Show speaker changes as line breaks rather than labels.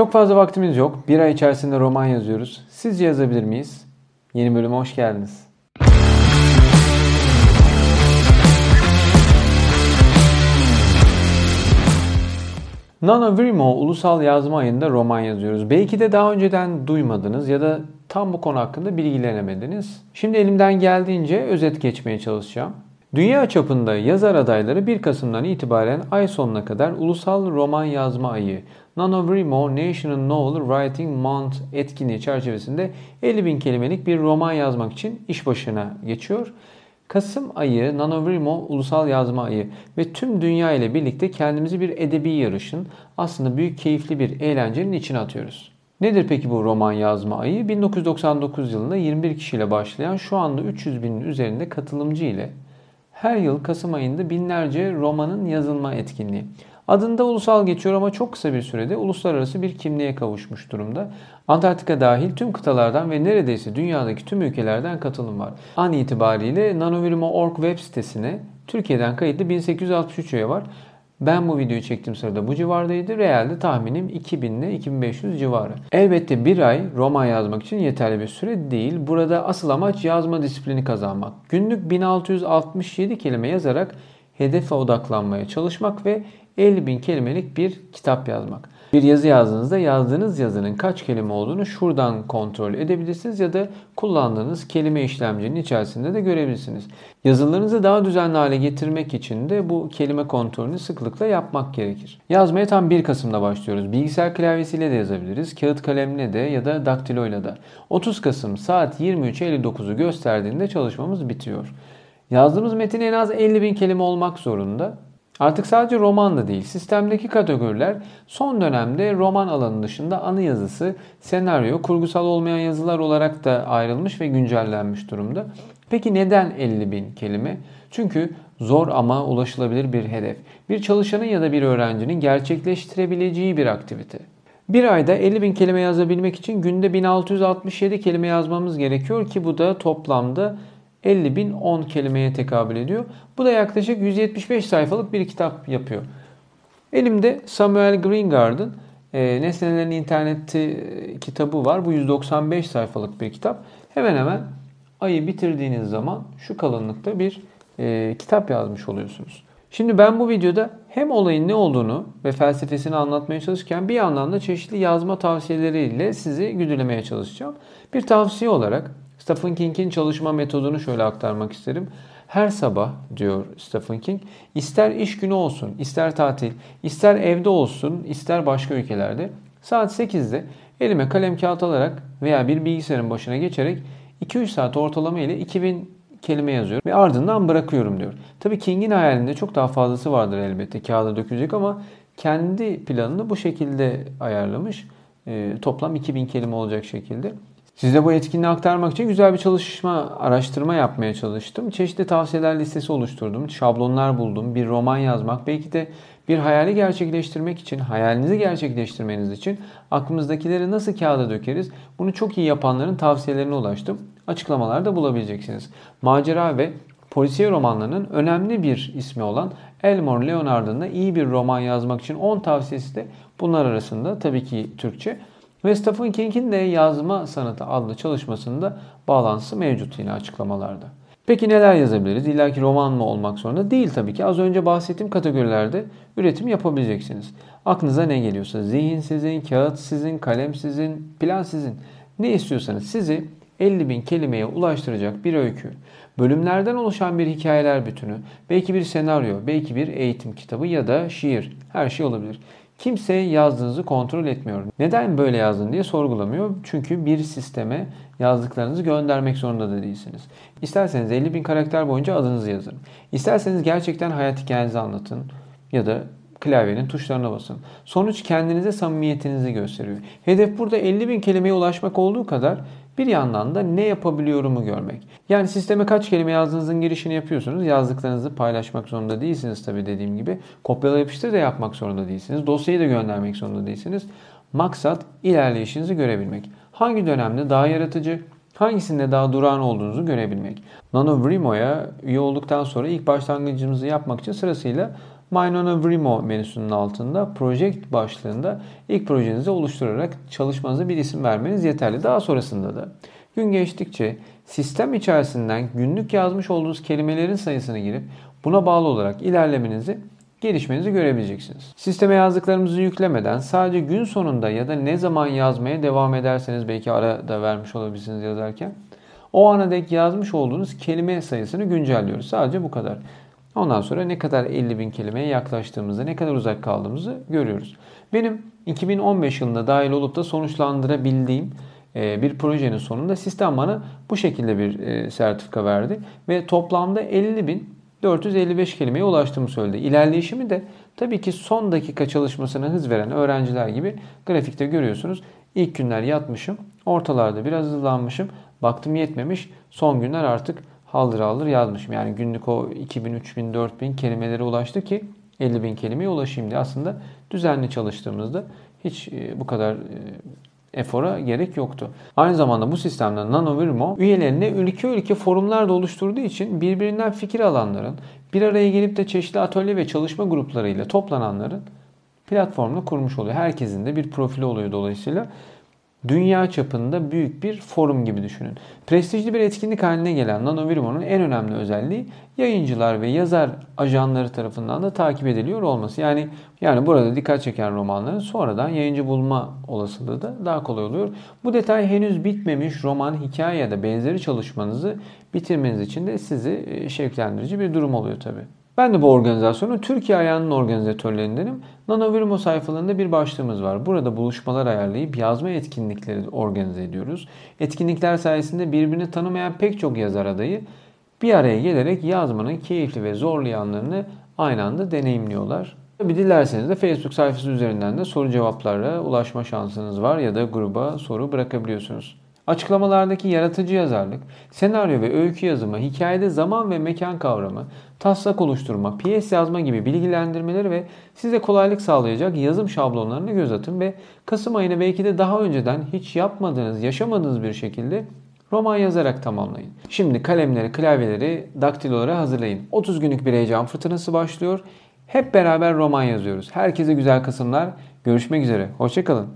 Çok fazla vaktimiz yok. Bir ay içerisinde roman yazıyoruz. Sizce yazabilir miyiz? Yeni bölüme hoş geldiniz. NaNoWriMo ulusal yazma ayında roman yazıyoruz. Belki de daha önceden duymadınız ya da tam bu konu hakkında bilgilenemediniz. Şimdi elimden geldiğince özet geçmeye çalışacağım. Dünya çapında yazar adayları 1 Kasım'dan itibaren ay sonuna kadar Ulusal Roman Yazma Ayı NaNoWriMo National Novel Writing Month etkinliği çerçevesinde 50 bin kelimelik bir roman yazmak için iş başına geçiyor. Kasım ayı NaNoWriMo Ulusal Yazma Ayı ve tüm dünya ile birlikte kendimizi bir edebi yarışın aslında büyük keyifli bir eğlencenin içine atıyoruz. Nedir peki bu roman yazma ayı? 1999 yılında 21 kişiyle başlayan şu anda 300 binin üzerinde katılımcı ile her yıl Kasım ayında binlerce romanın yazılma etkinliği. Adında ulusal geçiyor ama çok kısa bir sürede uluslararası bir kimliğe kavuşmuş durumda. Antarktika dahil tüm kıtalardan ve neredeyse dünyadaki tüm ülkelerden katılım var. An itibariyle nanovirimo.org web sitesine Türkiye'den kayıtlı 1863 üye var. Ben bu videoyu çektiğim sırada bu civardaydı. Realde tahminim 2000 ile 2500 civarı. Elbette bir ay roman yazmak için yeterli bir süre değil. Burada asıl amaç yazma disiplini kazanmak. Günlük 1667 kelime yazarak hedefe odaklanmaya çalışmak ve 50 bin kelimelik bir kitap yazmak. Bir yazı yazdığınızda yazdığınız yazının kaç kelime olduğunu şuradan kontrol edebilirsiniz ya da kullandığınız kelime işlemcinin içerisinde de görebilirsiniz. Yazılarınızı daha düzenli hale getirmek için de bu kelime kontrolünü sıklıkla yapmak gerekir. Yazmaya tam 1 Kasım'da başlıyoruz. Bilgisayar klavyesiyle de yazabiliriz, kağıt kalemle de ya da daktiloyla da. 30 Kasım saat 23.59'u gösterdiğinde çalışmamız bitiyor. Yazdığımız metin en az 50 bin kelime olmak zorunda. Artık sadece roman da değil, sistemdeki kategoriler son dönemde roman alanı dışında anı yazısı, senaryo, kurgusal olmayan yazılar olarak da ayrılmış ve güncellenmiş durumda. Peki neden 50 bin kelime? Çünkü zor ama ulaşılabilir bir hedef. Bir çalışanın ya da bir öğrencinin gerçekleştirebileceği bir aktivite. Bir ayda 50 bin kelime yazabilmek için günde 1667 kelime yazmamız gerekiyor ki bu da toplamda 50 bin 10 kelimeye tekabül ediyor. Bu da yaklaşık 175 sayfalık bir kitap yapıyor. Elimde Samuel Greengard'ın e, Nesnelerin İnterneti e, kitabı var. Bu 195 sayfalık bir kitap. Hemen hemen ayı bitirdiğiniz zaman şu kalınlıkta bir e, kitap yazmış oluyorsunuz. Şimdi ben bu videoda hem olayın ne olduğunu ve felsefesini anlatmaya çalışırken bir yandan da çeşitli yazma tavsiyeleriyle sizi güdülemeye çalışacağım. Bir tavsiye olarak Stephen King'in çalışma metodunu şöyle aktarmak isterim. Her sabah diyor Stephen King, ister iş günü olsun, ister tatil, ister evde olsun, ister başka ülkelerde saat 8'de elime kalem kağıt alarak veya bir bilgisayarın başına geçerek 2-3 saat ortalama ile 2000 kelime yazıyorum ve ardından bırakıyorum diyor. Tabii King'in hayalinde çok daha fazlası vardır elbette kağıda dökülecek ama kendi planını bu şekilde ayarlamış. E, toplam 2000 kelime olacak şekilde. Size bu etkinliği aktarmak için güzel bir çalışma, araştırma yapmaya çalıştım. Çeşitli tavsiyeler listesi oluşturdum. Şablonlar buldum. Bir roman yazmak, belki de bir hayali gerçekleştirmek için, hayalinizi gerçekleştirmeniz için aklımızdakileri nasıl kağıda dökeriz? Bunu çok iyi yapanların tavsiyelerine ulaştım. Açıklamalarda bulabileceksiniz. Macera ve polisiye romanlarının önemli bir ismi olan Elmore Leonard'ın da iyi bir roman yazmak için 10 tavsiyesi de bunlar arasında. Tabii ki Türkçe. Ve Stephen King'in de yazma sanatı adlı çalışmasında bağlantısı mevcut yine açıklamalarda. Peki neler yazabiliriz? İlla ki roman mı olmak zorunda? Değil tabii ki. Az önce bahsettiğim kategorilerde üretim yapabileceksiniz. Aklınıza ne geliyorsa zihin sizin, kağıt sizin, kalem sizin, plan sizin. Ne istiyorsanız sizi 50 bin kelimeye ulaştıracak bir öykü, bölümlerden oluşan bir hikayeler bütünü, belki bir senaryo, belki bir eğitim kitabı ya da şiir, her şey olabilir. Kimse yazdığınızı kontrol etmiyor. Neden böyle yazdın diye sorgulamıyor. Çünkü bir sisteme yazdıklarınızı göndermek zorunda da değilsiniz. İsterseniz 50 bin karakter boyunca adınızı yazın. İsterseniz gerçekten hayat hikayenizi anlatın. Ya da klavyenin tuşlarına basın. Sonuç kendinize samimiyetinizi gösteriyor. Hedef burada 50 bin kelimeye ulaşmak olduğu kadar bir yandan da ne yapabiliyorumu görmek. Yani sisteme kaç kelime yazdığınızın girişini yapıyorsunuz. Yazdıklarınızı paylaşmak zorunda değilsiniz tabii dediğim gibi. Kopyala yapıştır da yapmak zorunda değilsiniz. Dosyayı da göndermek zorunda değilsiniz. Maksat ilerleyişinizi görebilmek. Hangi dönemde daha yaratıcı, hangisinde daha durağan olduğunuzu görebilmek. NanoVrimo'ya üye olduktan sonra ilk başlangıcımızı yapmak için sırasıyla My Vrimo menüsünün altında Project başlığında ilk projenizi oluşturarak çalışmanıza bir isim vermeniz yeterli. Daha sonrasında da gün geçtikçe sistem içerisinden günlük yazmış olduğunuz kelimelerin sayısını girip buna bağlı olarak ilerlemenizi gelişmenizi görebileceksiniz. Sisteme yazdıklarımızı yüklemeden sadece gün sonunda ya da ne zaman yazmaya devam ederseniz belki ara da vermiş olabilirsiniz yazarken o ana dek yazmış olduğunuz kelime sayısını güncelliyoruz. Sadece bu kadar. Ondan sonra ne kadar 50 bin kelimeye yaklaştığımızda, ne kadar uzak kaldığımızı görüyoruz. Benim 2015 yılında dahil olup da sonuçlandırabildiğim e, bir projenin sonunda sistem bana bu şekilde bir e, sertifika verdi. Ve toplamda 50 bin 455 kelimeye ulaştığımı söyledi. İlerleyişimi de tabii ki son dakika çalışmasına hız veren öğrenciler gibi grafikte görüyorsunuz. İlk günler yatmışım, ortalarda biraz hızlanmışım, baktım yetmemiş, son günler artık haldır haldır yazmışım. Yani günlük o 2000, 3000, 4000 kelimelere ulaştı ki 50 bin kelimeye ulaşayım diye. Aslında düzenli çalıştığımızda hiç e, bu kadar e, efora gerek yoktu. Aynı zamanda bu sistemde NanoVirmo üyelerine ülke ülke forumlar da oluşturduğu için birbirinden fikir alanların bir araya gelip de çeşitli atölye ve çalışma gruplarıyla toplananların platformunu kurmuş oluyor. Herkesin de bir profili oluyor dolayısıyla dünya çapında büyük bir forum gibi düşünün. Prestijli bir etkinlik haline gelen NanoVirmo'nun en önemli özelliği yayıncılar ve yazar ajanları tarafından da takip ediliyor olması. Yani yani burada dikkat çeken romanların sonradan yayıncı bulma olasılığı da daha kolay oluyor. Bu detay henüz bitmemiş roman, hikaye ya da benzeri çalışmanızı bitirmeniz için de sizi e, şevklendirici bir durum oluyor tabii. Ben de bu organizasyonun Türkiye ayağının organizatörlerindenim. NanoVirmo sayfalarında bir başlığımız var. Burada buluşmalar ayarlayıp yazma etkinlikleri organize ediyoruz. Etkinlikler sayesinde birbirini tanımayan pek çok yazar adayı bir araya gelerek yazmanın keyifli ve zorlu yanlarını aynı anda deneyimliyorlar. Tabi dilerseniz de Facebook sayfası üzerinden de soru cevaplara ulaşma şansınız var ya da gruba soru bırakabiliyorsunuz. Açıklamalardaki yaratıcı yazarlık, senaryo ve öykü yazımı, hikayede zaman ve mekan kavramı, taslak oluşturma, piyes yazma gibi bilgilendirmeleri ve size kolaylık sağlayacak yazım şablonlarını göz atın ve Kasım ayını belki de daha önceden hiç yapmadığınız, yaşamadığınız bir şekilde roman yazarak tamamlayın. Şimdi kalemleri, klavyeleri, daktiloları hazırlayın. 30 günlük bir heyecan fırtınası başlıyor. Hep beraber roman yazıyoruz. Herkese güzel Kasımlar. Görüşmek üzere. Hoşçakalın.